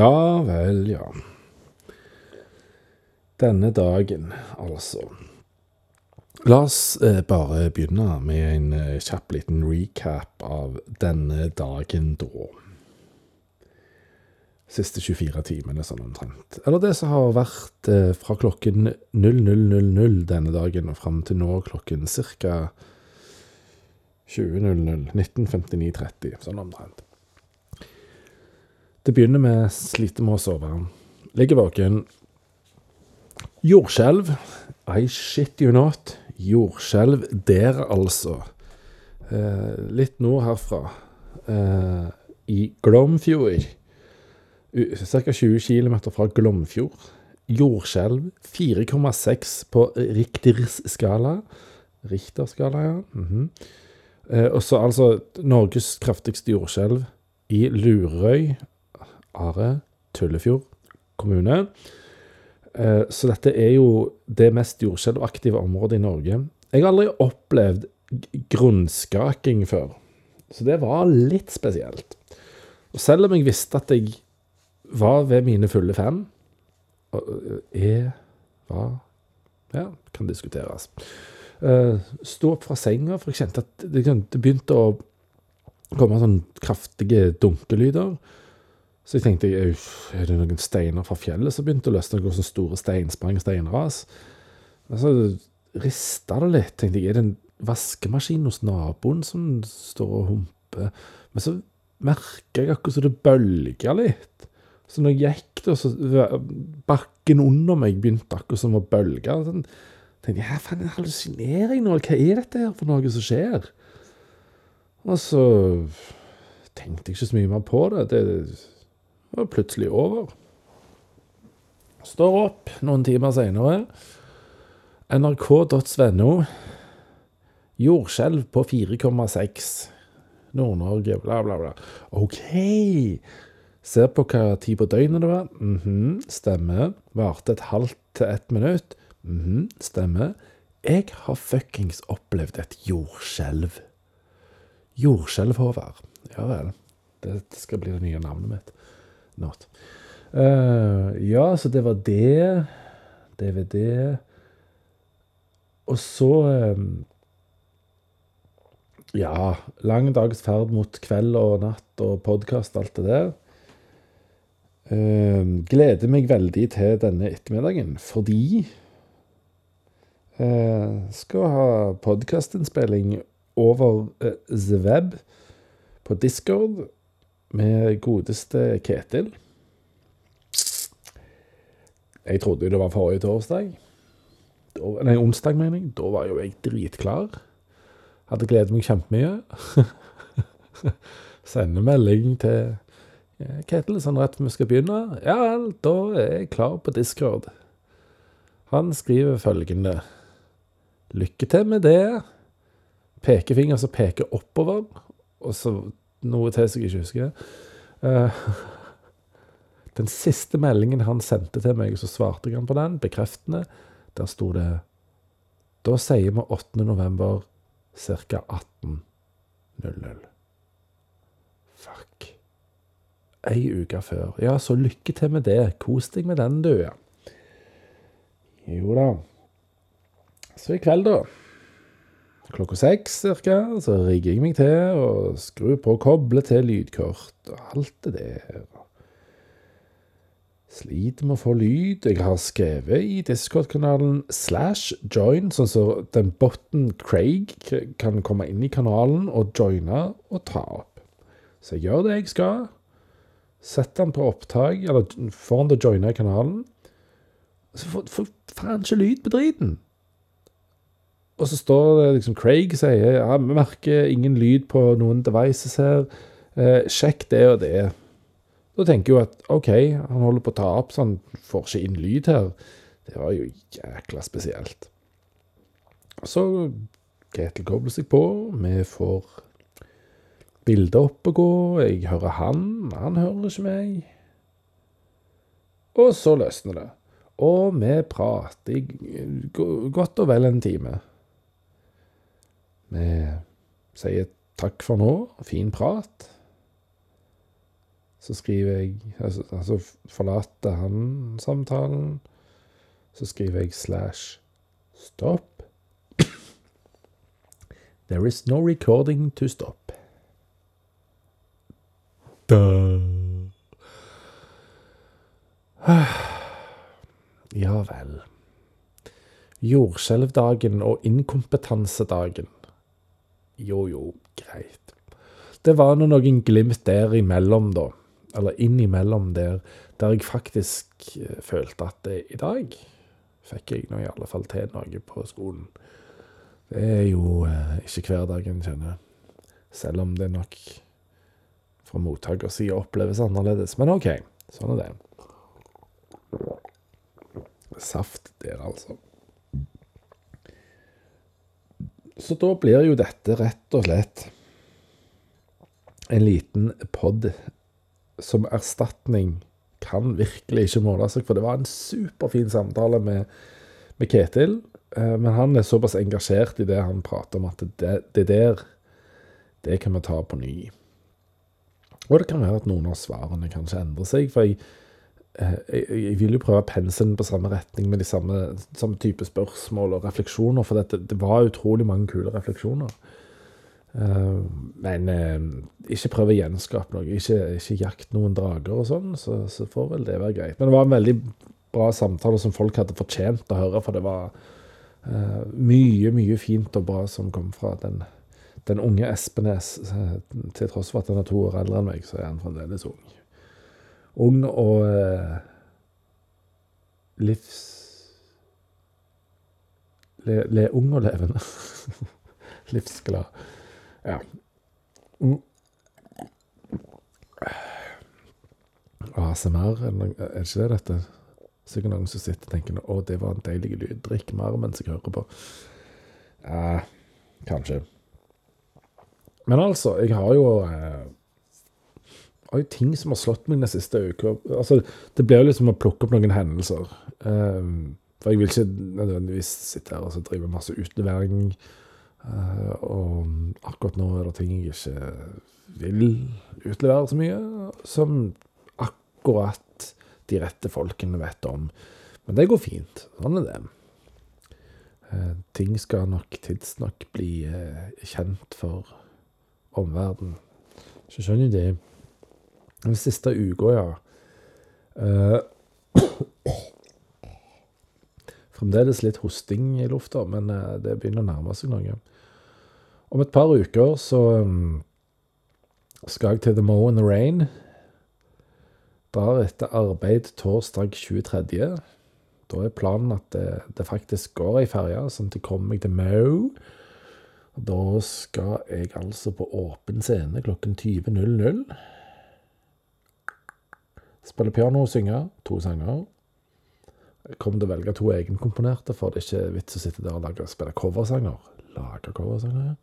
Ja vel, ja. Denne dagen, altså. La oss eh, bare begynne med en eh, kjapp liten recap av denne dagen da. Siste 24 timene, sånn omtrent. Eller det som har vært eh, fra klokken 00.00 denne dagen og fram til nå klokken ca. 20.00. 19.59,30, sånn omtrent. Det begynner med sliter med å sove. Ligger våken. Jordskjelv. I shit you not. Jordskjelv der, altså. Eh, litt nord herfra. Eh, I Glomfjord. Ca. 20 km fra Glomfjord. Jordskjelv 4,6 på Richters skala. Richter-skala, ja. Mm -hmm. eh, og så altså Norges kraftigste jordskjelv i Lurøy, Are, Tullefjord kommune. Eh, så dette er jo det mest jordskjelvaktive området i Norge. Jeg har aldri opplevd grunnskaking før, så det var litt spesielt. Og selv om jeg visste at jeg var ved mine fulle fem, er var Ja, kan diskuteres. Uh, Sto opp fra senga, for jeg kjente at det begynte å komme sånn kraftige dunkelyder. Så jeg tenkte er det noen steiner fra fjellet som begynte å løsne? Noen sånne store steinsprang, steinras? Men så rista det litt. Tenkte jeg, er det en vaskemaskin hos naboen som står og humper? Men så merka jeg akkurat som det bølga litt. Så når jeg gikk, da, så bakken under meg begynte akkurat som å bølge. Sånn, tenkte jeg, faen, hallusinerer jeg nå? Hva er dette her for noe som skjer? Og så tenkte jeg ikke så mye mer på det. Det var plutselig over. Står opp noen timer seinere. nrk.no. Jordskjelv på 4,6. Nord-Norge, bla, bla, bla. OK. Ser på hva tid på døgnet det var. Mm -hmm, stemmer. Varte et halvt til ett minutt. Mm -hmm, stemmer. Jeg har fuckings opplevd et jordskjelv. Jordskjelv, Håvard. Ja vel. Det skal bli det nye navnet mitt. Not. Uh, ja, så det var det. DVD. Og så um, Ja, lang dags ferd mot kveld og natt og podkast, alt det der. Uh, gleder meg veldig til denne ettermiddagen, fordi uh, Skal ha podkastinnspilling over uh, the web på Discord med godeste Ketil. Jeg trodde jo det var forrige torsdag. Nei, onsdag, mener jeg. Da var jo jeg dritklar. Hadde gledet meg kjempemye. Sender melding til Ketil sånn rett vi skal begynne. Ja vel, da er jeg klar på Discord. Han skriver følgende Lykke til med det. Pekefinger som peker oppover, og så noe til som jeg ikke husker. Uh, den siste meldingen han sendte til meg, så svarte jeg han på den, bekreftende. Der sto det Da sier vi 8. november ca. 18.00. Fuck. Ei uke før. Ja, så lykke til med det. Kos deg med den, du. Jo da. Så i kveld, da klokka seks cirka, så rigger jeg meg til og skrur på og kobler til lydkort og alt det der. Sliter med å få lyd. Jeg har skrevet i Discord-kanalen slash join, sånn som så den botten Craig kan komme inn i kanalen og joine og ta opp. Så jeg gjør det jeg skal. Setter den på opptak, eller får han til å joine kanalen. Så får, faen ikke lyd på driten. Og så står det liksom Craig sier ja, vi merker ingen lyd på noen devices her. Eh, sjekk det og det. Da tenker jeg jo at OK, han holder på å ta opp, så han får ikke inn lyd her. Det var jo jækla spesielt. Så Ketil kobler seg på. Vi får bildet opp og gå. Jeg hører han, han hører ikke meg. Og så løsner det. Og vi prater i godt og vel en time. Vi sier takk for nå, fin prat. Så skriver jeg Altså, altså forlater han samtalen. Så skriver jeg slash stopp. There is no recording to stop. Da. Ja vel. Jordskjelvdagen og inkompetansedagen. Jo, jo, greit. Det var nå noen glimt der imellom, da. Eller innimellom der, der jeg faktisk eh, følte at det, i dag fikk jeg nå i alle fall til noe på skolen. Det er jo eh, ikke hverdagen, kjenner. Selv om det nok fra mottakersida oppleves annerledes. Men OK, sånn er det. Saft der, altså. Så da blir jo dette rett og slett en liten pod som erstatning kan virkelig ikke måle seg, for det var en superfin samtale med, med Ketil. Eh, men han er såpass engasjert i det han prater om, at det, det der det kan vi ta på ny. Og det kan være at noen av svarene kanskje endrer seg. For jeg, jeg, jeg vil jo prøve penselen på samme retning med de samme, samme type spørsmål og refleksjoner. For dette, det var utrolig mange kule refleksjoner. Uh, men uh, ikke prøv å gjenskape noe. Ikke, ikke jakt noen drager og sånn, så, så, får vel det være greit. Men det var en veldig bra samtale som folk hadde fortjent å høre, for det var uh, mye, mye fint og bra som kom fra den, den unge Espenes. til tross for at han er to år eldre enn meg, så er han fremdeles ung. Ung og livs... Le, le, ung og levende. Livsglad. Ja. Mm. ASMR, er det ikke det dette? Sikkert noen som sitter og tenker å, det var en deilig lyd. Drikk mer mens jeg hører på. Eh, kanskje. Men altså, jeg har jo eh, har jo ting som har slått meg den siste uka. Altså, det blir jo liksom å plukke opp noen hendelser. Uh, for jeg vil ikke nødvendigvis sitte her og drive masse utlevering. Uh, og akkurat nå er det ting jeg ikke vil utlevere så mye, som akkurat de rette folkene vet om. Men det går fint. Sånn er det. Uh, ting skal nok tidsnok bli uh, kjent for omverdenen. Så skjønner jo det. Den siste uka, ja. Fremdeles litt hosting i lufta, men det begynner å nærme seg noe. Om et par uker så um, skal jeg til The Mow and the Rain. Drar etter arbeid torsdag 23. Da er planen at det, det faktisk går ei ferje, sånn at jeg kommer meg til Mow. Da skal jeg altså på åpen scene klokken 20.00. Spille piano og synge to sanger. Jeg kommer til å velge to egenkomponerte, for det er ikke vits å sitte der og lage, spille coversanger lage coversanger.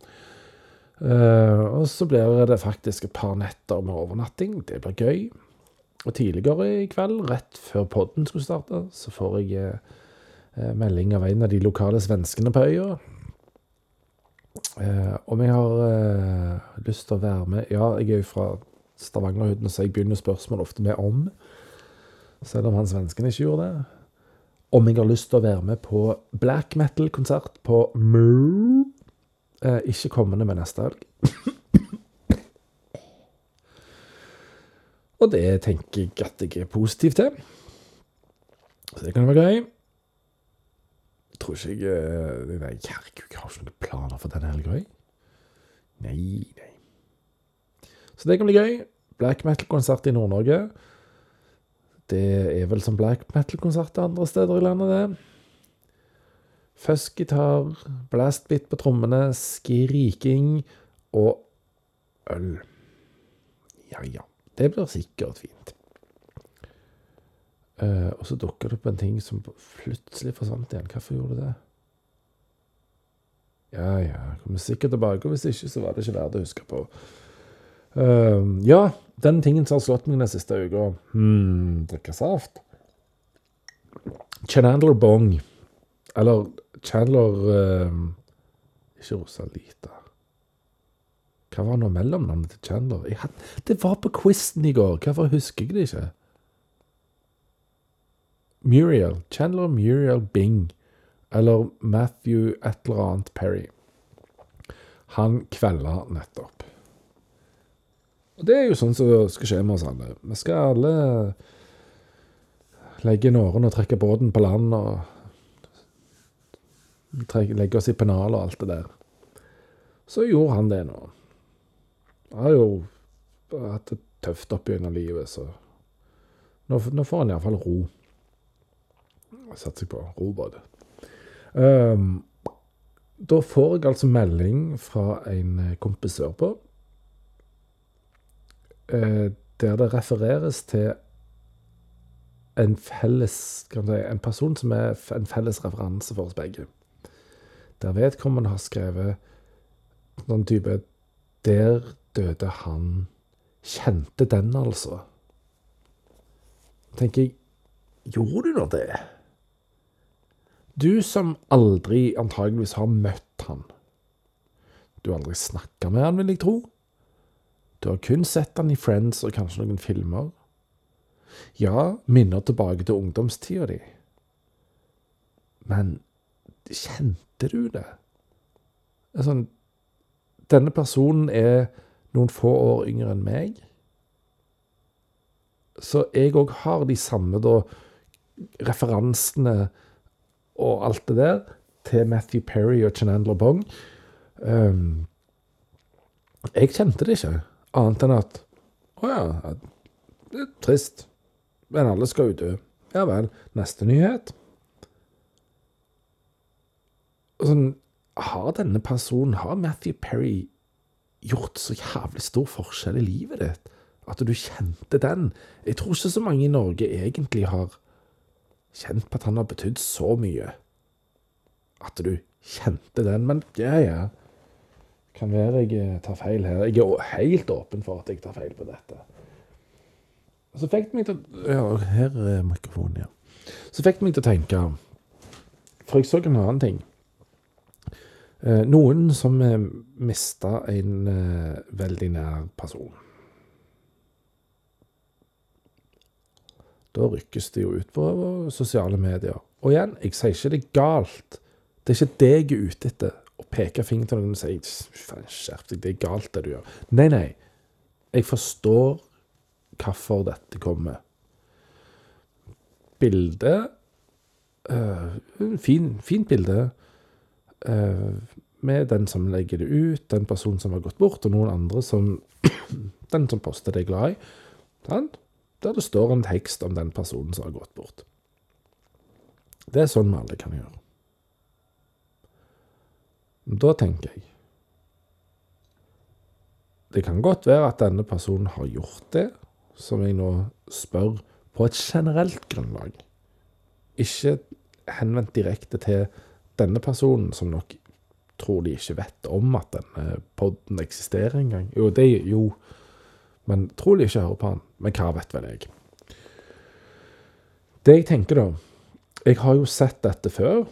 Uh, og så blir det faktisk et par netter med overnatting. Det blir gøy. Og tidligere i kveld, rett før podden skulle starte, så får jeg uh, melding av en av de lokale svenskene på øya. Uh, om jeg har lyst til å være med Ja, jeg er jo fra Stavangerhuden, så jeg begynner spørsmål ofte med om. Selv om han svensken ikke gjorde det om jeg har lyst til å være med på black metal-konsert på Moo. Eh, ikke kommende, med neste helg. Og det tenker jeg at jeg er positiv til. Så det kan være gøy. Jeg tror ikke jeg eh, Nei, herregud, jeg har ikke noen planer for denne helga, Nei, nei. Så det kan bli gøy. Black metal-konsert i Nord-Norge. Det er vel som black metal-konserter andre steder i landet, det. Fuzzgitar, blastbit på trommene, skriking og øl. Ja, ja. Det blir sikkert fint. Uh, og så dukker det opp en ting som plutselig forsvant igjen. Hvorfor gjorde det? Ja, ja. Kommer sikkert tilbake. Hvis ikke, så var det ikke verdt å huske på. Uh, ja, den tingen som har slått meg den siste uka hmm, Drikke saft. Chandler Bong. Eller Chandler uh, Ikke Rosalita. Hva var nå mellomnavnet til Chandler? Had, det var på quizen i går. Hvorfor husker jeg det ikke? Muriel. Chandler Muriel Bing. Eller Matthew et eller annet Perry. Han kvelda nettopp. Og det er jo sånn som skal skje med oss alle. Vi skal alle legge inn årene og trekke båten på land og legge oss i pennalet og alt det der. Så gjorde han det nå. Han har jo hatt det tøft opp gjennom livet, så nå, nå får han iallfall ro. Satser jeg på. Robåt. Um, da får jeg altså melding fra en kompis sørpå, der det refereres til en felles kan si, En person som er en felles referanse for oss begge. Der vedkommende har skrevet noen type Der døde han. Kjente den, altså. tenker jeg Gjorde du nå det? Du som aldri antageligvis har møtt han. Du har aldri snakka med han, vil jeg tro. Du har kun sett han i Friends og kanskje noen filmer. Ja, minner tilbake til ungdomstida di. Men kjente du det? Altså, denne personen er noen få år yngre enn meg. Så jeg òg har de samme da referansene og alt det der til Matthew Perry og Chenandler Bong. Um, jeg kjente det ikke, annet enn at Å ja, det er trist. Men alle skal jo dø. Ja vel. Neste nyhet. Sånn, har denne personen, har Matthew Perry, gjort så jævlig stor forskjell i livet ditt? At du kjente den? Jeg tror ikke så mange i Norge egentlig har kjent på at han har betydd så mye. At du kjente den. Men ja, ja. Kan være jeg tar feil her. Jeg er helt åpen for at jeg tar feil på dette. Så fikk det meg til Ja, her er mikrofonen, ja. Så fikk det meg til å tenke For jeg så en annen ting. Eh, noen som eh, mista en eh, veldig nær person. Da rykkes det jo ut på sosiale medier. Og igjen, jeg sier ikke det er galt. Det er ikke det jeg er ute etter. Å peke fingeren til noen og si skjerp deg, det er galt det du gjør. Nei, nei. Jeg forstår hvorfor dette kommer. Bilde uh, fin, Fint bilde. Uh, med den som legger det ut, den personen som har gått bort, og noen andre som Den som poster det er glad i. Sant? der det står en tekst om den personen som har gått bort. Det er sånn vi alle kan gjøre. Da tenker jeg Det kan godt være at denne personen har gjort det, som jeg nå spør på et generelt grunnlag. Ikke henvendt direkte til denne personen, som nok tror de ikke vet om at denne poden eksisterer engang. Jo, det jo men trolig ikke hører på han. Men hva vet vel jeg. Det jeg tenker, da Jeg har jo sett dette før.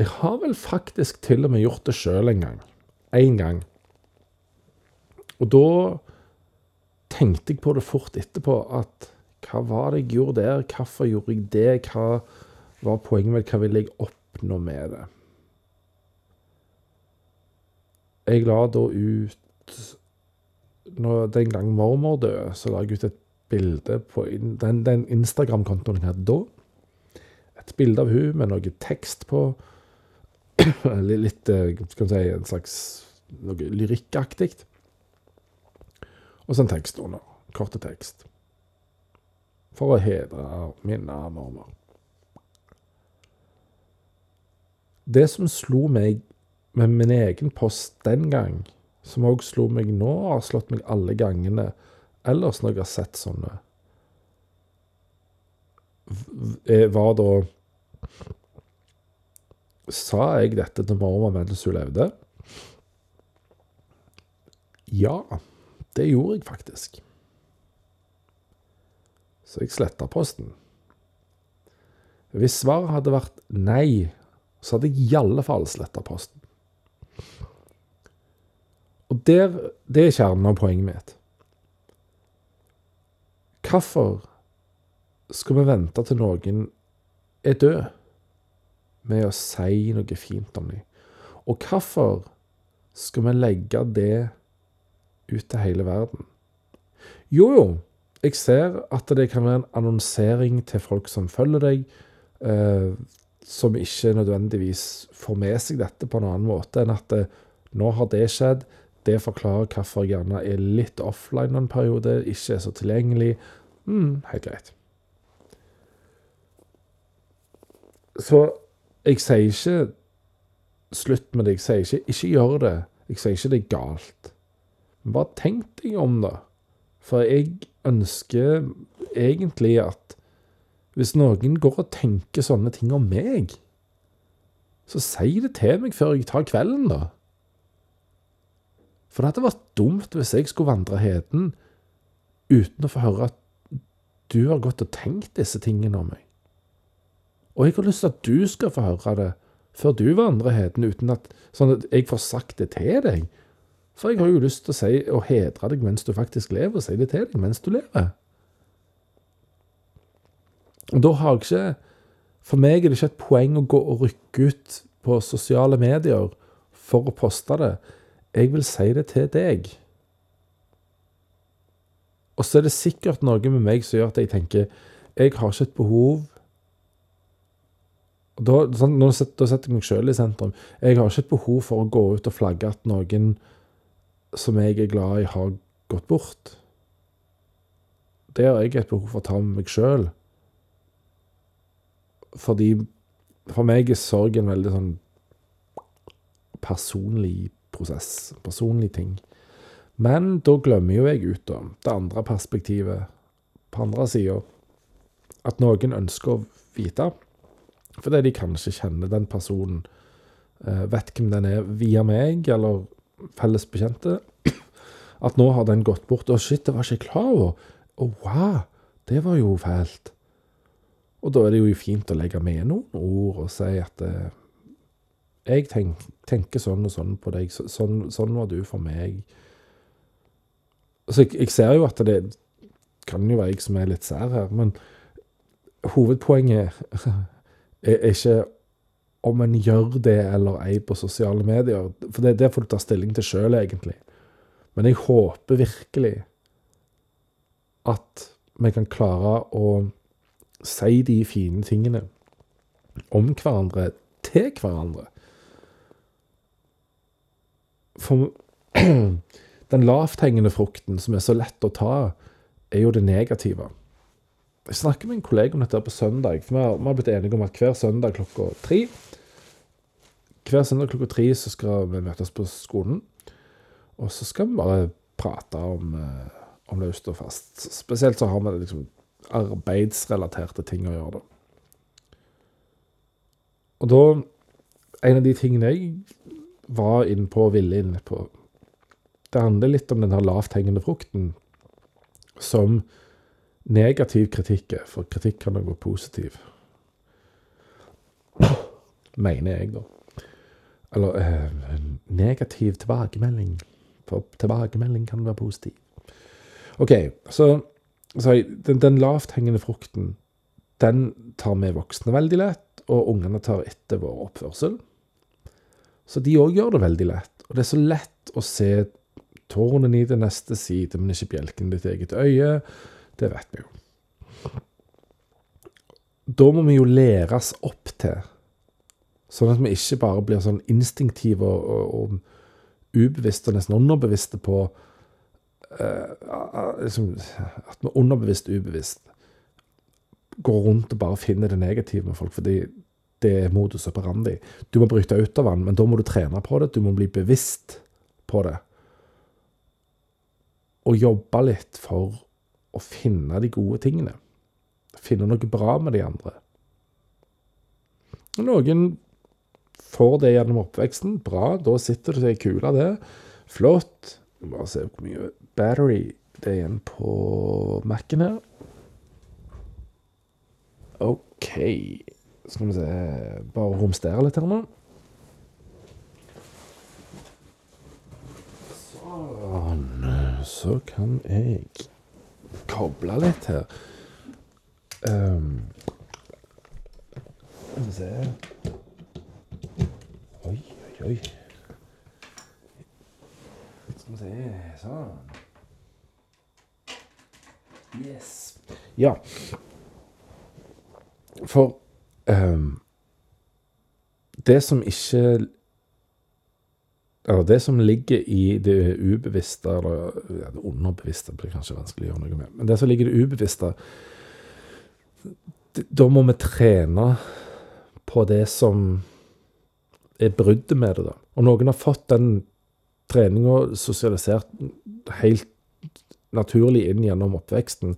Jeg har vel faktisk til og med gjort det sjøl en gang. Én gang. Og da tenkte jeg på det fort etterpå at hva var det jeg gjorde der? Hvorfor gjorde jeg det? Hva var poenget med? Hva ville jeg oppnå med det? Jeg la da ut når, Den gang mormor døde, så la jeg ut et bilde på den, den Instagram-kontoen jeg hadde da. Et bilde av hun med noe tekst på. Litt eh, skal vi si, en slags noe lyrikkaktig. Og så en tekst under. Korte tekst. For å hedre og minne. Det som slo meg med min egen post den gang, som òg slo meg nå, har slått meg alle gangene ellers når jeg har sett sånne, eh, var da Sa jeg dette til mormor mens hun levde? Ja, det gjorde jeg faktisk. Så jeg sletta posten. Hvis svaret hadde vært nei, så hadde jeg i alle fall sletta posten. Og der, det er kjernen av poenget mitt. Hvorfor skal vi vente til noen er død med å si noe fint om dem? Og hvorfor skal vi legge det ut til hele verden? Jo, jo, jeg ser at det kan være en annonsering til folk som følger deg, eh, som ikke nødvendigvis får med seg dette på en annen måte enn at det, nå har det skjedd. Det forklarer hvorfor jeg gjerne er litt offline en periode, ikke er så tilgjengelig. Mm, helt greit. Så jeg sier ikke slutt med det. Jeg sier ikke ikke gjør det. Jeg sier ikke det er galt. Men bare tenk deg om, da. For jeg ønsker egentlig at hvis noen går og tenker sånne ting om meg, så si det til meg før jeg tar kvelden, da. For det hadde vært dumt hvis jeg skulle vandre heden uten å få høre at du har gått og tenkt disse tingene om meg. Og jeg har lyst til at du skal få høre det før du vandrer heden, uten at, sånn at jeg får sagt det til deg. For jeg har jo lyst til å si og hedre deg mens du faktisk lever, og si det til deg mens du lever. Da har jeg ikke For meg er det ikke et poeng å gå og rykke ut på sosiale medier for å poste det. Jeg vil si det til deg. Og så er det sikkert noe med meg som gjør at jeg tenker jeg har ikke et behov da, sånn, da setter jeg meg sjøl i sentrum. Jeg har ikke et behov for å gå ut og flagge at noen som jeg er glad i, har gått bort. Det har jeg et behov for å ta med meg sjøl. Fordi for meg er sorg en veldig sånn personlig prosess. Personlig ting. Men da glemmer jo jeg ut da, det andre perspektivet på andre sida. At noen ønsker å vite, fordi de kanskje kjenner den personen, eh, vet hvem den er via meg, eller felles bekjente, at nå har den gått bort. Å, shit, det var ikke jeg klar over. Å, wow, det var jo fælt. Og da er det jo fint å legge med noen ord og si at eh, jeg tenk, tenker sånn og sånn på deg. Så, sånn, sånn, var du for meg. Så jeg, jeg, ser jo at det kan jo være jeg som er litt sær her, men hovedpoenget er, ikke om en gjør det eller ei på sosiale medier. For det, det får du ta stilling til sjøl, egentlig. Men jeg håper virkelig at vi kan klare å si de fine tingene om hverandre til hverandre. For den lavthengende frukten, som er så lett å ta, er jo det negative. Jeg snakker med en kollega om dette på søndag. for Vi har, vi har blitt enige om at hver søndag klokka tre hver søndag klokka tre så skal vi møtes på skolen. Og så skal vi bare prate om, eh, om løst og fast. Spesielt så har vi liksom arbeidsrelaterte ting å gjøre, da. Og da En av de tingene jeg var inne på og ville inn på Det handler litt om den her lavthengende frukten som negativ kritikk er, for kritikk kan da gå positiv. Mener jeg, da. Eller eh, negativ tilbakemelding. For tilbakemelding kan være positiv. OK, så, så den, den lavthengende frukten, den tar vi voksne veldig lett, og ungene tar etter vår oppførsel. Så de òg gjør det veldig lett. Og det er så lett å se tårnen i det neste side, men ikke bjelken i ditt eget øye. Det vet vi jo. Da må vi jo læres opp til Sånn at vi ikke bare blir sånn instinktive og, og, og ubevisste og nesten underbevisste på uh, liksom, At vi underbevisst ubevisst går rundt og bare finner det negative med folk. fordi det er modus operandi. Du må bryte ut av den, men da må du trene på det. Du må bli bevisst på det. Og jobbe litt for å finne de gode tingene. Finne noe bra med de andre. Noen får det gjennom oppveksten, bra. Da sitter det seg ei kule, det. Flott. Bare se hvor mye battery det er igjen på Mac-en her. OK. Skal vi se Bare romstere litt her nå. Sånn. så kan jeg koble litt her. Um, vi se Oi, oi, oi. Skal vi se Sånn. Yes. Ja. For um, Det som ikke Eller det som ligger i det ubevisste, eller ja, det underbevisste blir kanskje vanskelig å gjøre noe med, men det som ligger i det ubevisste Da må vi trene på det som er bruddet med det, da. Og noen har fått den treninga sosialisert helt naturlig inn gjennom oppveksten,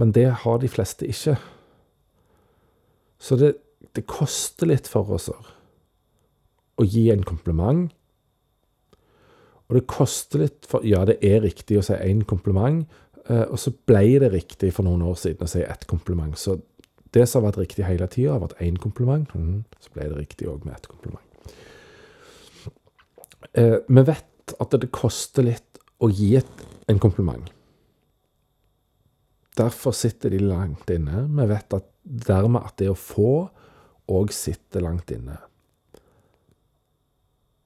men det har de fleste ikke. Så det, det koster litt for oss å gi en kompliment. Og det koster litt for Ja, det er riktig å si én kompliment, eh, og så ble det riktig for noen år siden å si ett kompliment. Så det som har vært riktig hele tida, har vært én kompliment. Mhm, så ble det riktig òg med ett kompliment. Eh, vi vet at det koster litt å gi en kompliment. Derfor sitter de langt inne. Vi vet at dermed at det å få òg sitter langt inne.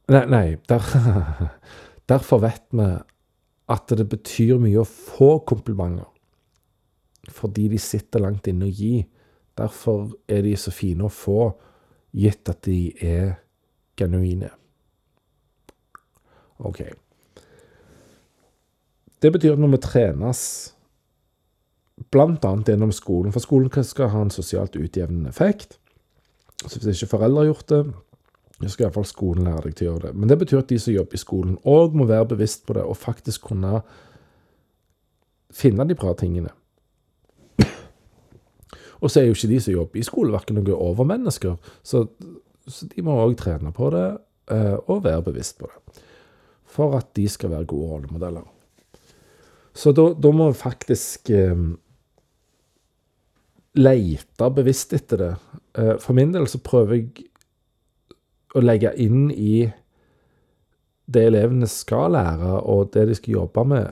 Nei, nei der, derfor vet vi at det betyr mye å få komplimenter. Fordi de sitter langt inne å gi. Derfor er de så fine å få, gitt at de er genuine. OK. Det betyr at vi trenes, blant annet gjennom skolen, for skolen skal ha en sosialt utjevnende effekt, så hvis ikke foreldre har gjort det, så skal iallfall skolen lære deg til å gjøre det. Men det betyr at de som jobber i skolen òg må være bevisst på det, og faktisk kunne finne de bra tingene. Og så er jo ikke de som jobber i skole, verken noen overmennesker, så, så de må òg trene på det, eh, og være bevisst på det. For at de skal være gode rollemodeller. Så da, da må vi faktisk eh, leite bevisst etter det. Eh, for min del så prøver jeg å legge inn i det elevene skal lære, og det de skal jobbe med,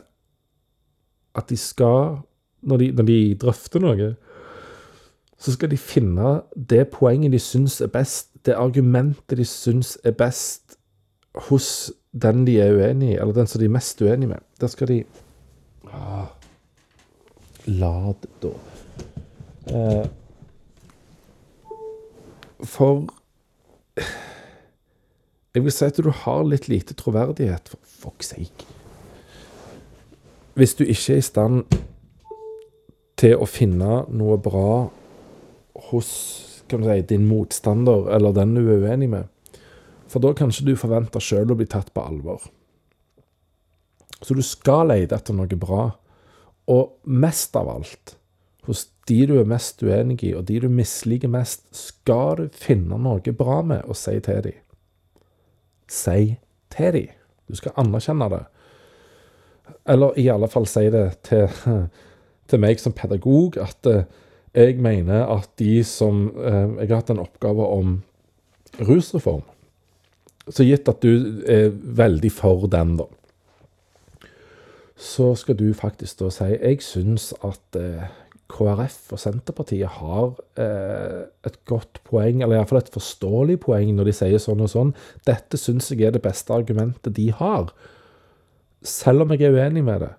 at de skal, når de, når de drøfter noe, så skal de finne det poenget de syns er best, det argumentet de syns er best hos den de er uenig i, eller den som de er mest uenig med. Der skal de ah, Lad, da. Eh, for Jeg vil si at du har litt lite troverdighet, for fuck's sake. Hvis du ikke er i stand til å finne noe bra hos si, din motstander, eller den du er uenig med. For da kan ikke du forvente sjøl å bli tatt på alvor. Så du skal lete etter noe bra. Og mest av alt, hos de du er mest uenig i, og de du misliker mest, skal du finne noe bra med å si til dem. Si til dem. Du skal anerkjenne det. Eller i alle fall si det til, til meg som pedagog, at eh, jeg mener at de som eh, Jeg har hatt en oppgave om rusreform. Så gitt at du er veldig for den, da, så skal du faktisk da si Jeg syns at eh, KrF og Senterpartiet har eh, et godt poeng, eller iallfall et forståelig poeng, når de sier sånn og sånn. Dette syns jeg er det beste argumentet de har. Selv om jeg er uenig med det.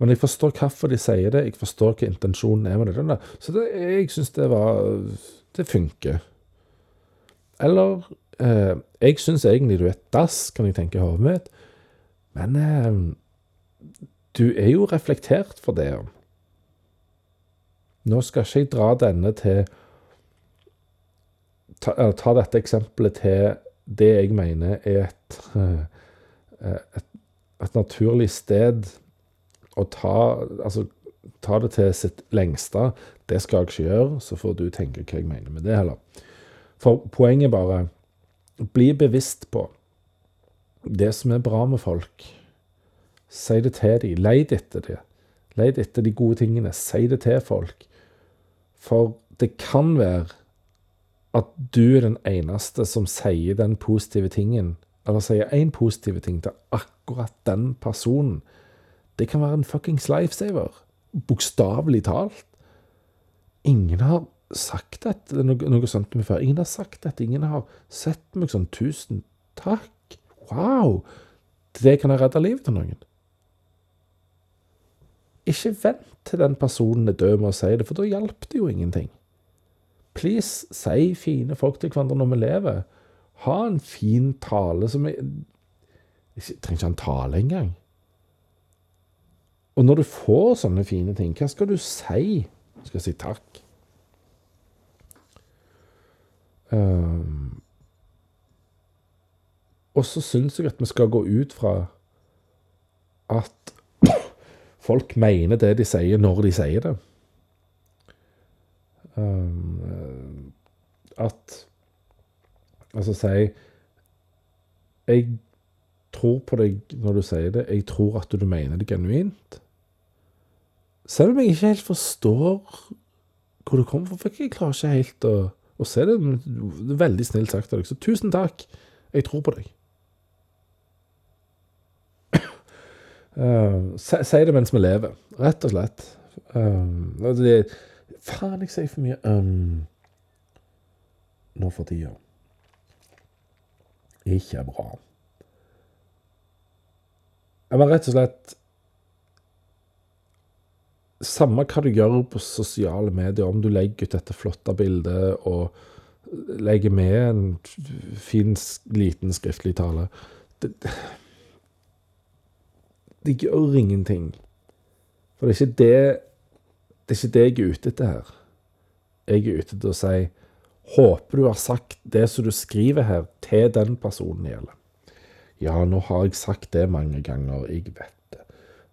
Men jeg forstår hvorfor de sier det, jeg forstår hva intensjonen er med det. Så det, jeg syns det var Det funker. Eller eh, Jeg syns egentlig du er et dass, kan jeg tenke i hodet mitt. Men eh, du er jo reflektert for det. Nå skal ikke jeg dra denne til ta, ta dette eksempelet til det jeg mener er et, eh, et, et naturlig sted å ta Altså ta det til sitt lengste. Det skal jeg ikke gjøre, så får du tenke hva jeg mener med det heller. For poenget bare bli bevisst på det som er bra med folk. Si det til dem. Leid etter dem. Leid etter de gode tingene. Si det til folk. For det kan være at du er den eneste som sier den positive tingen, eller sier én positiv ting til akkurat den personen. Det kan være en fuckings lifesaver. Bokstavelig talt. Ingen har sagt dette, noe, noe sånt til før. Ingen har sagt dette. Ingen har sett meg sånn 'tusen takk'. Wow! Det kan jeg redde livet til noen. Ikke vent til den personen er død med å si det, for da hjelper det jo ingenting. Please, si fine folk til hverandre når vi lever. Ha en fin tale som er Jeg trenger ikke en tale engang. Og når du får sånne fine ting, hva skal du si? Skal jeg si takk? Um, og så syns jeg at vi skal gå ut fra at folk mener det de sier, når de sier det. Um, at Altså si Jeg tror på deg når du sier det. Jeg tror at du mener det genuint. Selv om jeg ikke helt forstår hvor du kommer fra. For jeg klarer ikke helt å, å se det. Det er veldig snilt sagt av deg. Så tusen takk. Jeg tror på deg. Uh, si, det mens vi lever, rett og slett. Um, det, faen, jeg sier for mye um, nå for tida. Ikke bra. Jeg var rett og slett Samme hva du gjør på sosiale medier, om du legger ut dette flotte bildet og legger med en fin, liten skriftlig tale det, det gjør ingenting. For det er ikke det Det er ikke det jeg er ute etter her. Jeg er ute etter å si Håper du har sagt det som du skriver her, til den personen det gjelder. Ja, nå har jeg sagt det mange ganger, jeg vet det.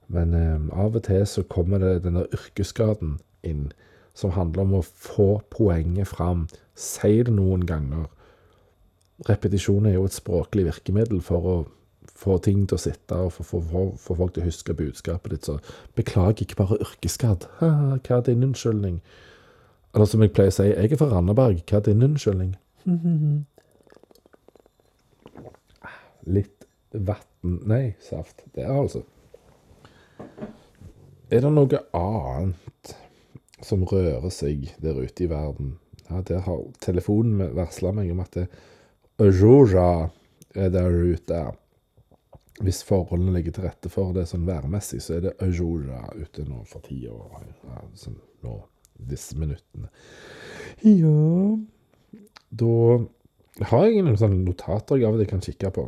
Men eh, av og til så kommer det denne yrkesskaden inn, som handler om å få poenget fram. Si det noen ganger. Repetisjon er jo et språklig virkemiddel for å få ting til å sitte og få, folk til å huske budskapet ditt. Så beklager ikke bare yrkesskadd. Hva er din unnskyldning? Eller som jeg pleier å si, jeg er fra Randaberg. Hva er din unnskyldning? Litt vann Nei, saft. Det er altså. Er det noe annet som rører seg der ute i verden? Ja, der har telefonen varsla meg om at det Georgia er der ute hvis forholdene ligger til rette for det sånn værmessig, så er det Aurora ute nå for tida. Ja, sånn nå, disse minuttene. Ja Da har jeg noen sånne notater jeg av og til kan kikke på.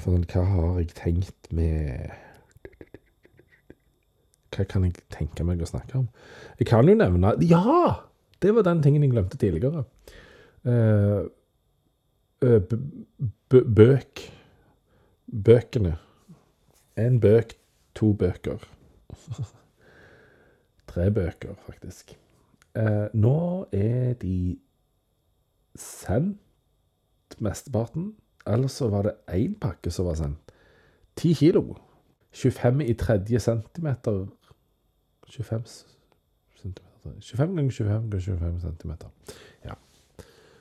For hva har jeg tenkt med Hva kan jeg tenke meg å snakke om? Jeg kan jo nevne Ja! Det var den tingen jeg glemte tidligere. Uh, bøk Bøkene. En bøk, to bøker. Tre bøker, faktisk. Eh, nå er de sendt, mesteparten. Ellers så var det én pakke som var sendt. Ti kilo. 25 i tredje centimeter 25 centimeter 25 ganger 25 ganger 25 centimeter. Ja.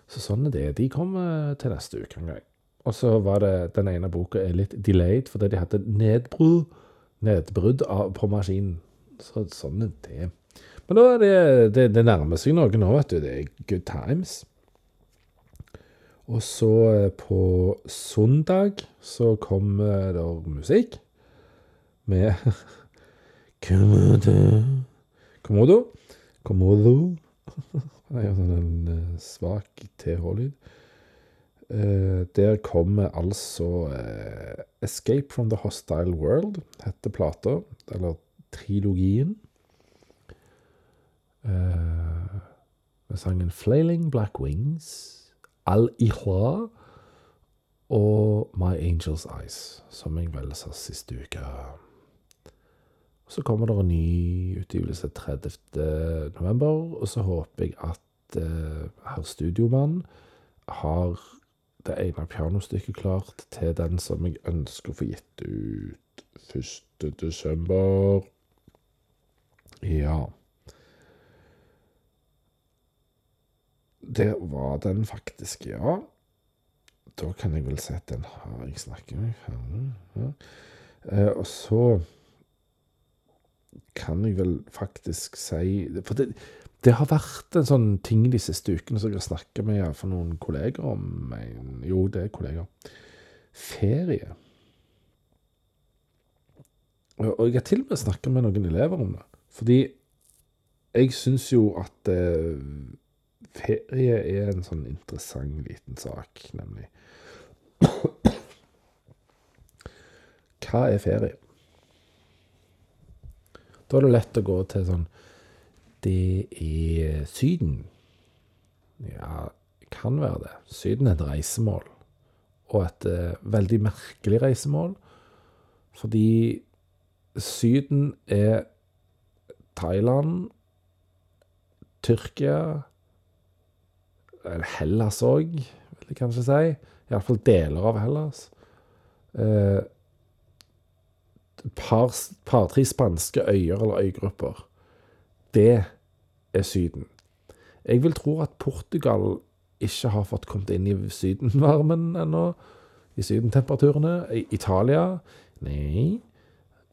Så sånn er det. De kommer til neste uke en gang. Og så var det den ene boka er litt delayed fordi de hadde nedbrudd, nedbrudd på maskinen. Så sånn er det. Men da er det, det, det nærmer seg noe nå, vet du. Det er good times. Og så eh, på søndag så kommer det musikk med Komodo Komodo. Komodo. Det er jo sånn en eh, svak TH-lyd. Uh, der kommer altså eh, 'Escape from the Hostile World', heter plata, eller trilogien. Eh, med sangen 'Flailing Black Wings', 'Al-Ihla' og 'My Angel's Eyes', som jeg vel sa siste uke. Så kommer det en ny utgivelse 30. november, og så håper jeg at herr Studiomann har det ene pianostykket klart til den som jeg ønsker å få gitt ut 1. desember. Ja. Det var den faktisk, ja. Da kan jeg vel si at den har jeg snakket med. Ja. Eh, og så kan jeg vel faktisk si For det, det har vært en sånn ting de siste ukene som jeg har snakka med for noen kolleger om. En, jo, det er kolleger. Ferie. Og jeg har til og med snakka med noen elever om det. Fordi jeg syns jo at eh, ferie er en sånn interessant liten sak, nemlig. Hva er ferie? Da er det lett å gå til sånn Det er Syden. Ja, kan være det. Syden er et reisemål. Og et uh, veldig merkelig reisemål. Fordi Syden er Thailand, Tyrkia Hellas òg, vil jeg kanskje si. Iallfall deler av Hellas. Et par, par-tre spanske øyer eller øygrupper. Det er Syden. Jeg vil tro at Portugal ikke har fått kommet inn i sydenvarmen ennå. I sydentemperaturene. Italia Nei.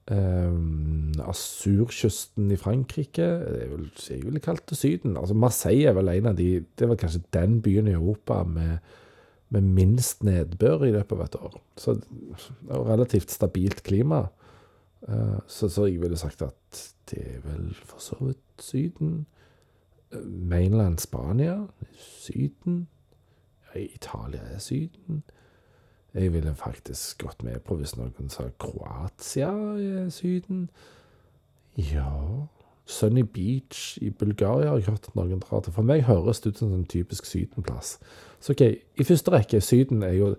Um, Asurkysten i Frankrike det er vel, Jeg ville kalt det Syden. Altså Marseille er vel en av de Det er vel kanskje den byen i Europa med, med minst nedbør i løpet av et år. Så det er relativt stabilt klima. Uh, så, så jeg ville sagt at det er vel for så vidt Syden. Uh, mainland Spania Syden. Ja, Italia er Syden. Jeg ville faktisk gått med på hvis noen sa Kroatia er Syden. Ja Sunny Beach i Bulgaria har jeg hørt at noen drar til. For meg høres det ut som en typisk Syden-plass. Så OK, i første rekke, Syden er jo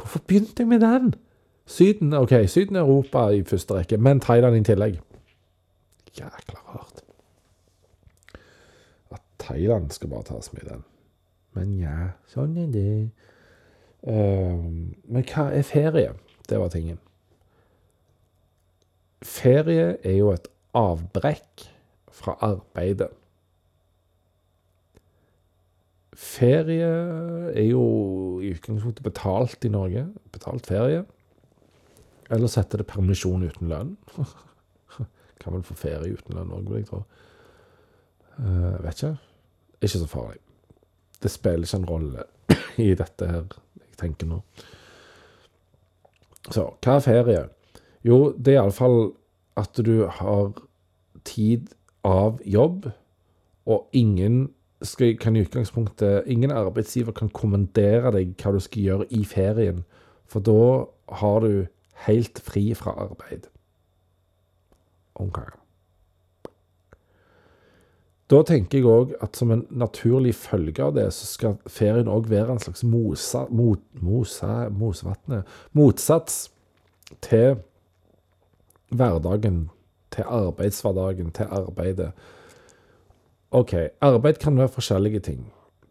Hvorfor begynte jeg med den? Syden OK, Syden er Europa i første rekke, men Thailand i tillegg. Jækla rart. At Thailand skal bare tas med i den. Men ja, sånn er det. Uh, men hva er ferie? Det var tingen. Ferie er jo et avbrekk fra arbeidet. Ferie er jo i utgangspunktet betalt i Norge. Betalt ferie. Ellers heter det permisjon uten lønn. kan vel få ferie uten lønn òg, vil jeg tro. Uh, vet ikke. Ikke så farlig. Det spiller ikke en rolle i dette her jeg tenker nå. Så hva er ferie? Jo, det er iallfall at du har tid av jobb, og ingen skal, kan i utgangspunktet Ingen arbeidsgiver kan kommandere deg hva du skal gjøre i ferien, for da har du helt fri fra arbeid. OK. Da tenker jeg òg at som en naturlig følge av det, så skal ferien òg være en slags mosa, mot, mosa, mosevatne, motsats til hverdagen, til arbeidshverdagen, til arbeidet. OK, arbeid kan være forskjellige ting.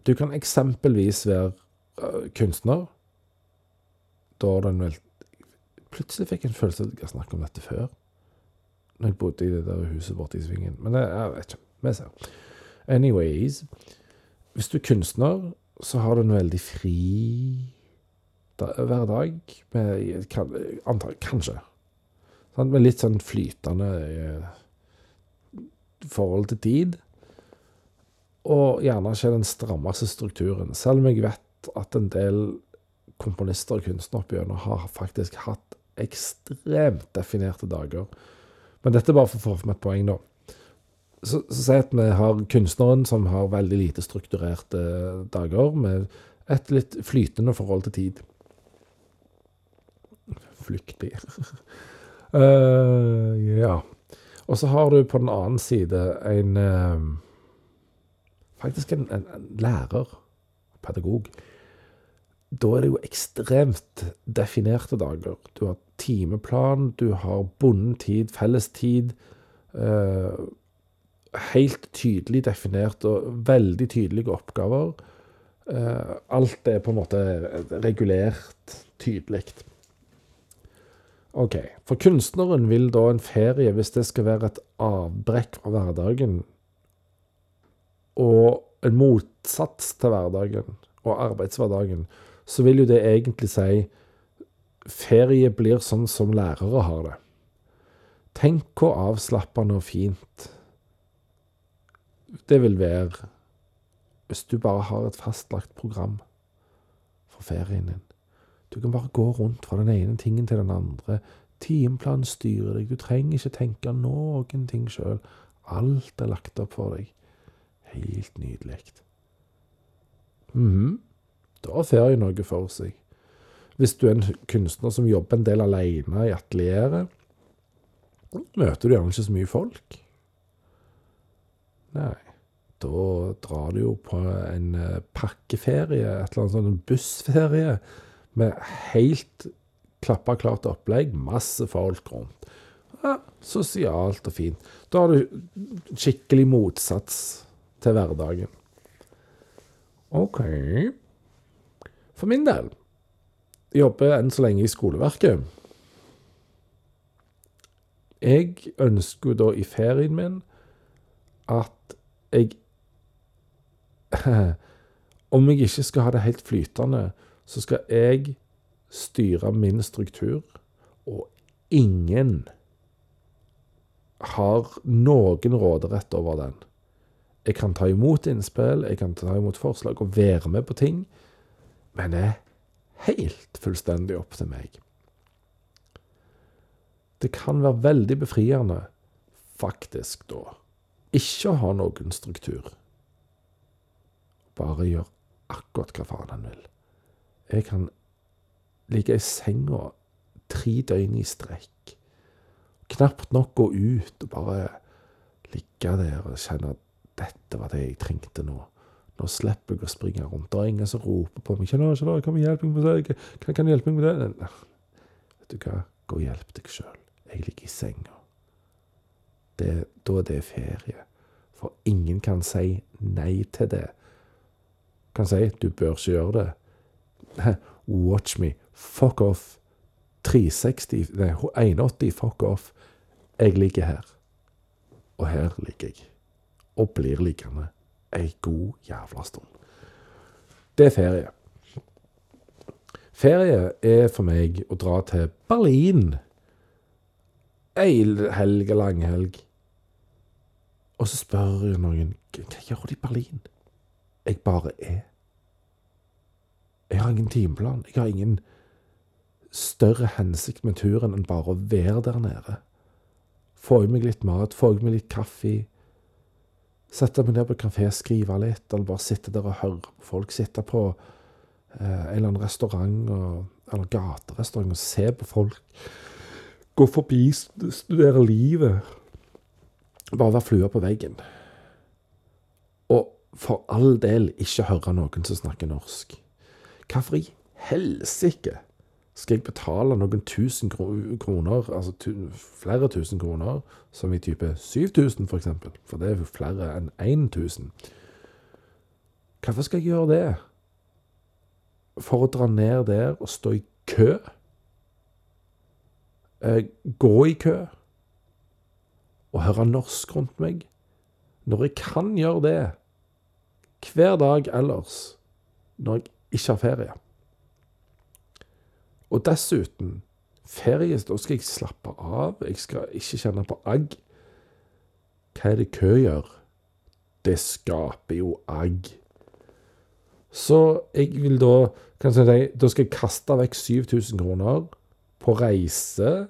Du kan eksempelvis være øh, kunstner. Da er en vel Plutselig fikk jeg en følelse at jeg har snakket om dette før. Når jeg bodde i det der huset borte i svingen. Men jeg, jeg vet ikke. Vi ser. Anyways. Hvis du er kunstner, så har du en veldig fri da, kan, antall, kanskje. Sånn, Med litt sånn flytende eh, forhold til tid. Og gjerne ikke den strammeste strukturen. Selv om jeg vet at en del komponister og kunstnere opp har faktisk hatt ekstremt definerte dager. Men dette er bare for å få fram et poeng, da. Så, så si at vi har kunstneren som har veldig lite strukturerte dager, med et litt flytende forhold til tid. Flyktig. uh, ja. Og så har du på den annen side en uh, Faktisk en, en, en lærer, pedagog. Da er det jo ekstremt definerte dager. Du har timeplan, du har bondetid, fellestid. Uh, helt tydelig definert og veldig tydelige oppgaver. Uh, alt er på en måte regulert tydelig. OK. For kunstneren vil da en ferie, hvis det skal være et avbrekk fra hverdagen, og en motsats til hverdagen og arbeidshverdagen, så vil jo det egentlig si ferie blir sånn som lærere har det. Tenk hvor avslappende og fint det vil være hvis du bare har et fastlagt program for ferien din. Du kan bare gå rundt fra den ene tingen til den andre. Timeplanen styrer deg. Du trenger ikke tenke noen ting sjøl. Alt er lagt opp for deg. Helt nydelig. Mhm. Da har ferie noe for seg. Hvis du er en kunstner som jobber en del alene i atelieret, møter du gjerne ikke så mye folk. Nei, da drar du jo på en eh, pakkeferie, et eller annet sånn bussferie, med helt klappa klart opplegg, masse folk rundt. Ja, sosialt og fint. Da har du skikkelig motsats til hverdagen. OK. For min del jobber enn så lenge i skoleverket. Jeg ønsker da i ferien min at jeg Om jeg ikke skal ha det helt flytende, så skal jeg styre min struktur, og ingen har noen råderett over den. Jeg kan ta imot innspill, jeg kan ta imot forslag og være med på ting, men er helt fullstendig opp til meg. Det kan være veldig befriende, faktisk, da, ikke å ha noen struktur. Bare gjør akkurat hva faen han vil. Jeg kan ligge i senga tre døgn i strekk. Knapt nok gå ut og bare ligge der og kjenne at dette var det jeg trengte nå. Nå slipper jeg å springe rundt. Det er ingen som roper på meg. 'Kjenner, kjenner, kan vi hjelpe meg med det?' Kan, kan du hjelpe meg med det? Vet du hva, gå og hjelp deg sjøl. Jeg ligger i senga. Det, da er det ferie. For ingen kan si nei til det. Kan si 'du bør ikke gjøre det'. Watch me. Fuck off. 360 Nei, 180, fuck off. Jeg ligger her. Og her ligger jeg. Og blir liggende ei god jævla stund. Det er ferie. Ferie er for meg å dra til Berlin. Ei helg, langhelg. Og så spør jeg noen hva gjør du i Berlin? Jeg bare er. Jeg har ingen timeplan. Jeg har ingen større hensikt med turen enn bare å være der nede. Få i meg litt mat, få i meg litt kaffe. Sette meg ned på kafé, skrive litt, eller bare sitte der og høre folk. Sitte på eh, en eller annen restaurant og, eller gaterestaurant og se på folk. Gå forbi, studere livet. Bare være flue på veggen. Og for all del ikke høre noen som snakker norsk. Hvorfor i helsike skal jeg betale noen tusen kroner, altså flere tusen kroner, som i type 7000 for eksempel, for det er jo flere enn 1000. Hvorfor skal jeg gjøre det? For å dra ned der og stå i kø? Eh, gå i kø? Og høre norsk rundt meg? Når jeg kan gjøre det hver dag ellers, når jeg ikke har ferie. Og dessuten, ferie, da skal jeg slappe av. Jeg skal ikke kjenne på agg. Hva er det kø gjør? Det skaper jo agg. Så jeg vil da kan jeg si, Da skal jeg kaste vekk 7000 kroner på reise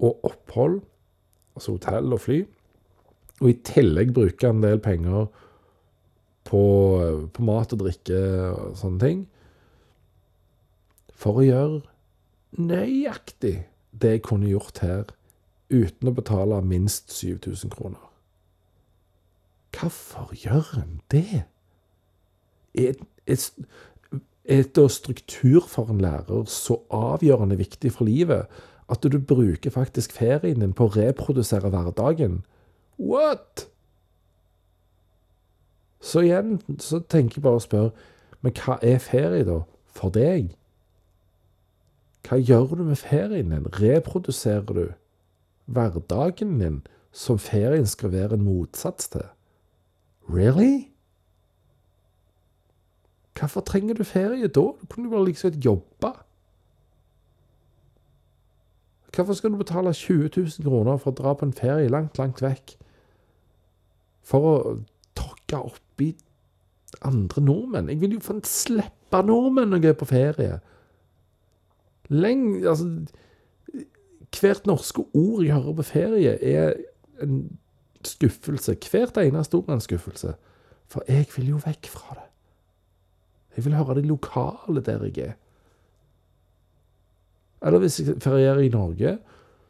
og opphold, altså hotell og fly, og i tillegg bruke en del penger på, på mat og drikke og sånne ting for å gjøre nøyaktig det jeg kunne gjort her, uten å betale minst 7000 kroner. Hvorfor gjør en det? Er, er, da struktur for en lærer så avgjørende viktig for livet at du bruker faktisk ferien din på å reprodusere hverdagen? What? Så igjen så tenker jeg bare å spørre, men hva er ferie, da? For deg? Hva gjør du med ferien din? Reproduserer du hverdagen din som ferien skal være en motsats til? Really? Hvorfor trenger du ferie da? Du kunne jo bare liksom jobbe. Hvorfor skal du betale 20 000 kroner for å dra på en ferie langt, langt vekk? For å tråkke oppi andre nordmenn? Jeg vil jo få slippe nordmenn når jeg er på ferie. Lenge Altså Hvert norske ord jeg hører på ferie, er en skuffelse. Hvert eneste ord er en skuffelse. For jeg vil jo vekk fra det. Jeg vil høre det lokale der jeg er. Eller hvis jeg ferierer i Norge,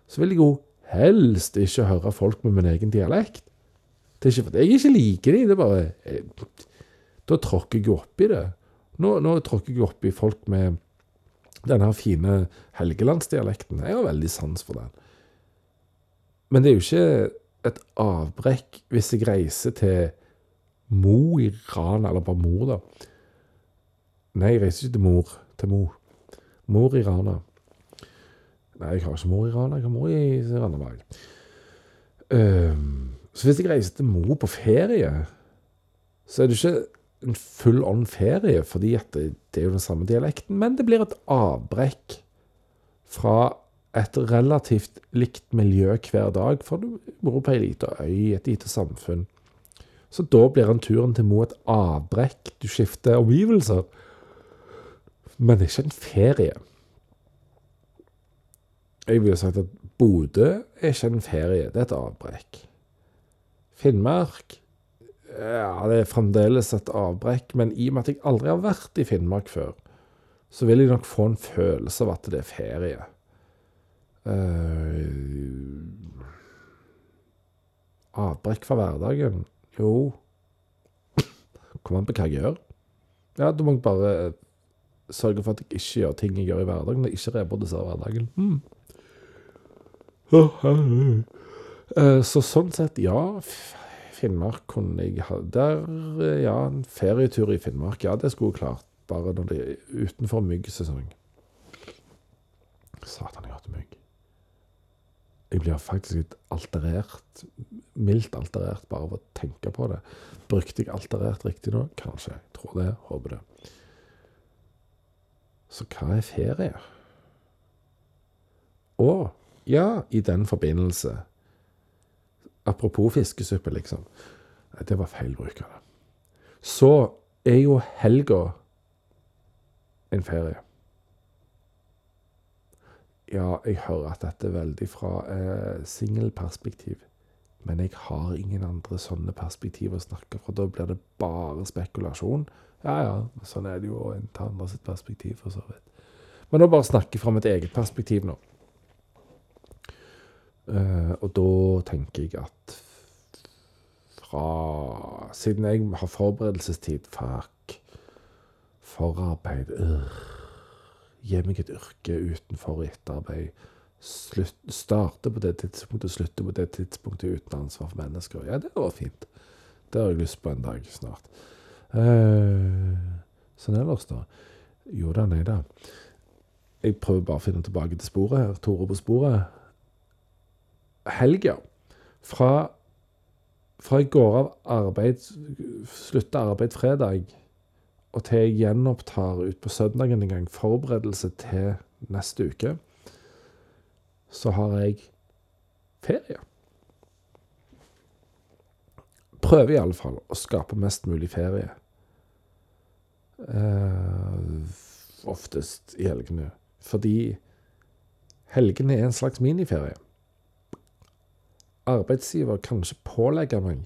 så vil jeg jo helst ikke høre folk med min egen dialekt. Det er ikke fordi jeg ikke liker dem, det er bare jeg, Da tråkker jeg oppi det. Nå, nå tråkker jeg oppi folk med denne fine helgelandsdialekten. Jeg har veldig sans for den. Men det er jo ikke et avbrekk hvis jeg reiser til Mo i Rana, eller bare mor, da. Nei, jeg reiser ikke til mor. Til mor. Mor i Rana. Nei, jeg har ikke mor i Rana, jeg har mor i Randaberg. Um, så hvis jeg reiser til mor på ferie, så er det ikke en full on ferie, fordi det, det er jo den samme dialekten, men det blir et avbrekk fra et relativt likt miljø hver dag, for du bor på ei lita øy et lite samfunn. Så da blir en turen til Mo et avbrekk. Du skifter omgivelser. Men ikke en ferie. Jeg ville sagt at Bodø er ikke en ferie, det er et avbrekk. Finnmark ja, det er fremdeles et avbrekk, men i og med at jeg aldri har vært i Finnmark før, så vil jeg nok få en følelse av at det er ferie. Uh, avbrekk fra hverdagen? Jo Kommer an på hva jeg gjør. Ja, da må bare sørge for at jeg ikke gjør ting jeg gjør i hverdagen, og ikke reproduserer hverdagen. Mm. Uh, så sånn sett, ja. Finnmark kunne jeg ha Der, ja, en ferietur i Finnmark. Ja, det skulle jeg klart. Bare når det er utenfor myggsesong. Satan, jeg hater mygg. Jeg blir faktisk litt alterert, mildt alterert, bare av å tenke på det. Brukte jeg alterert riktig nå? Kanskje. Jeg tror det. Håper det. Så hva er ferie? Å, ja, i den forbindelse Apropos fiskesuppe, liksom. Det var feil bruk av det. Så er jo helga en ferie. Ja, jeg hører at dette er veldig fra eh, singelperspektiv. Men jeg har ingen andre sånne perspektiv å snakke fra. Da blir det bare spekulasjon. Ja ja, sånn er det jo å ta andre sitt perspektiv, for så vidt. Men nå bare snakke fra mitt eget perspektiv nå. Uh, og da tenker jeg at fra Siden jeg har forberedelsestid Fuck. Forarbeid øh. Gi meg et yrke utenfor etterarbeid. Slutt, starte på det tidspunktet, slutte på det tidspunktet uten ansvar for mennesker. Ja, det var fint. Det har jeg lyst på en dag snart. Uh, sånn ellers, da? Jo da, nei da. Jeg prøver bare å finne tilbake til sporet her. Tore på sporet helga. Fra, fra jeg går av arbeid, slutter arbeid fredag, og til jeg gjenopptar ut på søndagen en gang, forberedelse til neste uke, så har jeg ferie. Prøver i alle fall å skape mest mulig ferie. Uh, oftest i helgene. Fordi helgene er en slags miniferie arbeidsgiver kanskje pålegge meg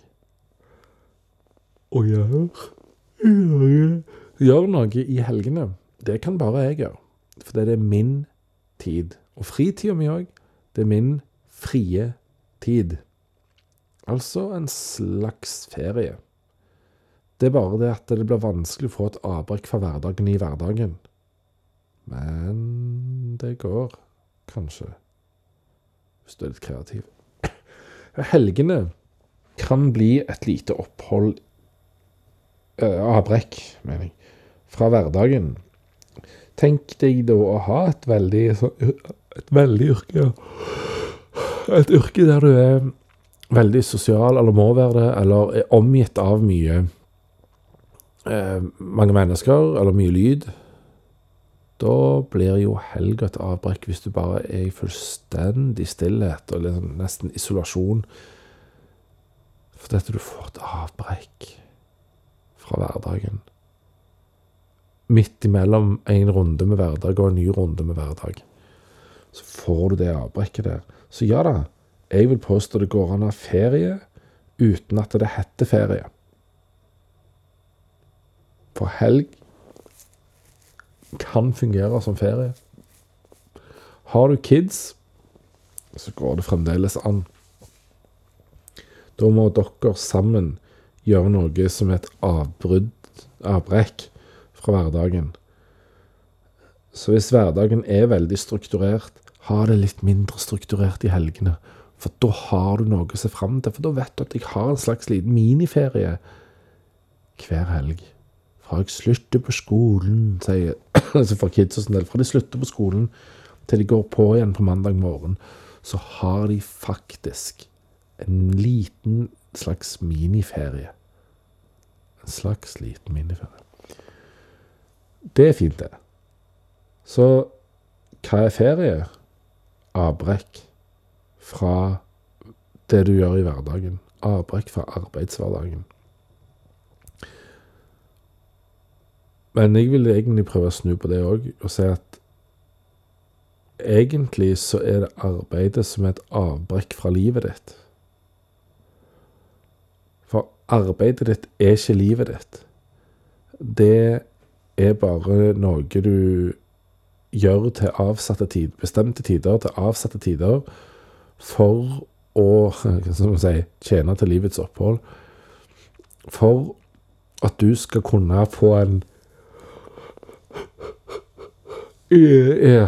å gjøre, gjøre, gjøre noe i helgene. Det kan bare jeg gjøre. For det er min tid. Og fritida mi òg. Det er min frie tid. Altså en slags ferie. Det er bare det at det blir vanskelig å få et avbrekk fra hverdagen i hverdagen. Men det går kanskje, hvis du er litt kreativ. Helgene kan bli et lite opphold uh, Avbrekk, mener jeg, fra hverdagen. Tenk deg da å ha et veldig, et veldig yrke Et yrke der du er veldig sosial, eller må være det, eller er omgitt av mye eh, Mange mennesker, eller mye lyd. Da blir jo helga et avbrekk hvis du bare er i fullstendig stillhet og liksom nesten isolasjon. Fordi at du får et avbrekk fra hverdagen. Midt imellom en runde med hverdag og en ny runde med hverdag. Så får du det avbrekket der. Så ja da, jeg vil påstå det går an å ha ferie uten at det heter ferie. For helg kan fungere som ferie. Har du kids, så går det fremdeles an. Da må dere sammen gjøre noe som et avbrudd, avbrekk fra hverdagen. Så hvis hverdagen er veldig strukturert, ha det litt mindre strukturert i helgene. For da har du noe å se fram til. For da vet du at jeg har en slags liten miniferie hver helg. Fra jeg slutter på skolen, sier altså for kids og sånn del, fra de slutter på skolen til de går på igjen på mandag morgen, så har de faktisk en liten slags miniferie. En slags liten miniferie. Det er fint, det. Så hva er ferie? Avbrekk fra det du gjør i hverdagen. Avbrekk fra arbeidshverdagen. Men jeg vil egentlig prøve å snu på det òg, og si at egentlig så er det arbeidet som er et avbrekk fra livet ditt. For arbeidet ditt er ikke livet ditt. Det er bare noe du gjør til avsatte tid, bestemte tider, til avsatte tider, for å som si, tjene til livets opphold. For at du skal kunne få en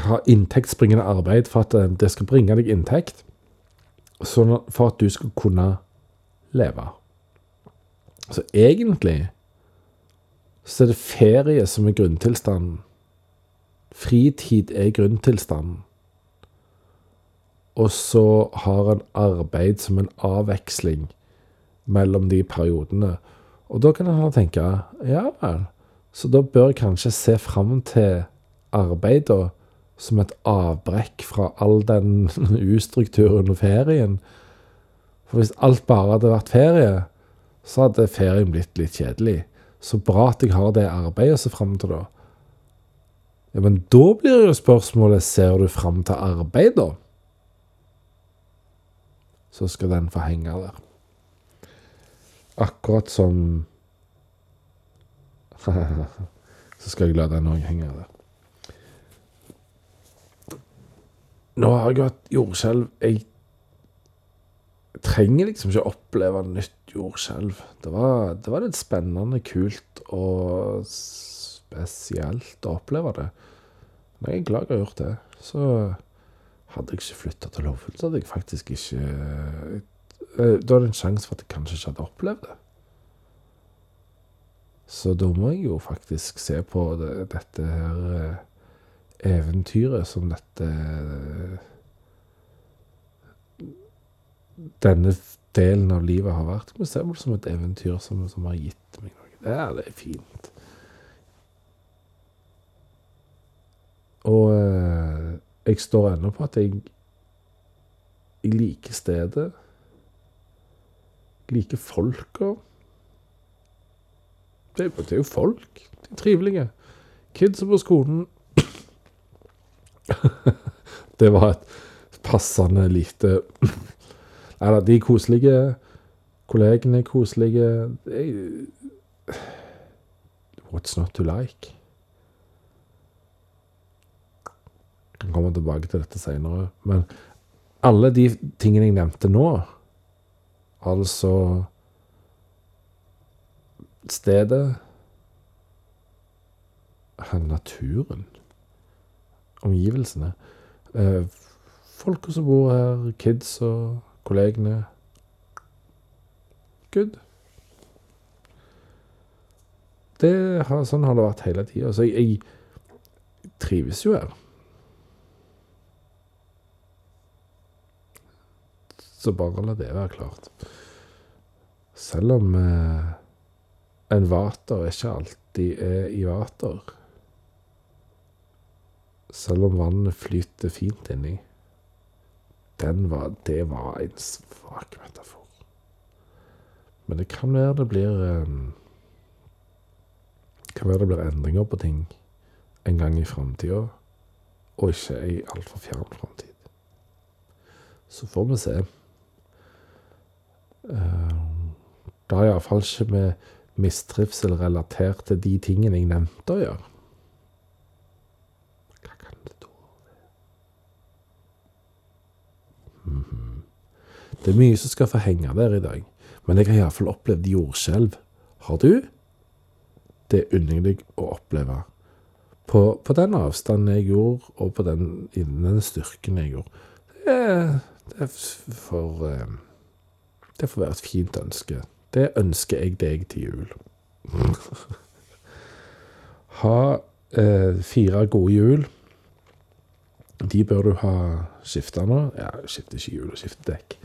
ha inntektsbringende arbeid for at eh, det skal bringe deg inntekt, sånn for at du skal kunne leve. Så egentlig så er det ferie som er grunntilstanden. Fritid er grunntilstanden. Og så har en arbeid som en avveksling mellom de periodene. Og da kan en tenke ja vel, så da bør jeg kanskje se fram til arbeid da, som et avbrekk fra all den ustrukturen og ferien. For hvis alt bare hadde vært ferie, så hadde ferien blitt litt kjedelig. Så bra at jeg har det arbeidet å se fram til, da. Ja, Men da blir jo spørsmålet ser du fram til arbeid, da? Så skal den få henge der. Akkurat som Så skal jeg la den òg henge der. Nå har jeg hatt jordskjelv. Jeg trenger liksom ikke oppleve nytt jordskjelv. Det var, det var litt spennende, kult og spesielt å oppleve det. Men jeg er glad jeg har gjort det. Så hadde jeg ikke flytta til Lofoten, så hadde jeg faktisk ikke eh, Da er det en sjanse for at jeg kanskje ikke hadde opplevd det. Så da må jeg jo faktisk se på det, dette her eh, eventyret som dette Denne delen av livet har vært. Må se på det som et eventyr som, som har gitt meg noe. Det er, det er fint. Og eh, jeg står ennå på at jeg, jeg liker stedet. Liker folka. Det, det er jo folk. De er trivelige. Kidsa på skolen det var et passende lite Nei da, de er koselige. Kollegene er koselige. What's not to like? Jeg kan komme tilbake til dette seinere. Men alle de tingene jeg nevnte nå, altså stedet Naturen omgivelsene. Eh, Folka som bor her, kids og kollegene. Good. Har, sånn har det vært hele tida. Så jeg, jeg trives jo her. Så bare la det være klart. Selv om eh, en vater ikke alltid er i vater Selv om vannet flyter fint inni. Var, det var en svak metafor. Men det kan være det blir eh, Kan være det blir endringer på ting en gang i framtida, og ikke i altfor fjern framtid. Så får vi se. Eh, Det har iallfall ikke med mistrivsel relatert til de tingene jeg nevnte å gjøre. Hva kan det da være? Mhm. Det er mye som skal få henge der i dag, men jeg har iallfall opplevd jordskjelv. Har du? Det unner jeg å oppleve. På, på den avstanden jeg gjorde, og på den, den styrken jeg gjorde. Det, er- det er for eh, Det får være et fint ønske. Det ønsker jeg deg til jul. ha eh, fire gode jul. De bør du ha skifta nå. Ja, skifter ikke hjul og skifter dekk.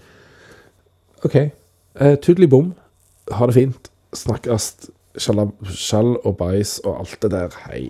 OK. Eh, Tudeli bom. Ha det fint. Snakkes. Skjell og bæsj og alt det der. Hei.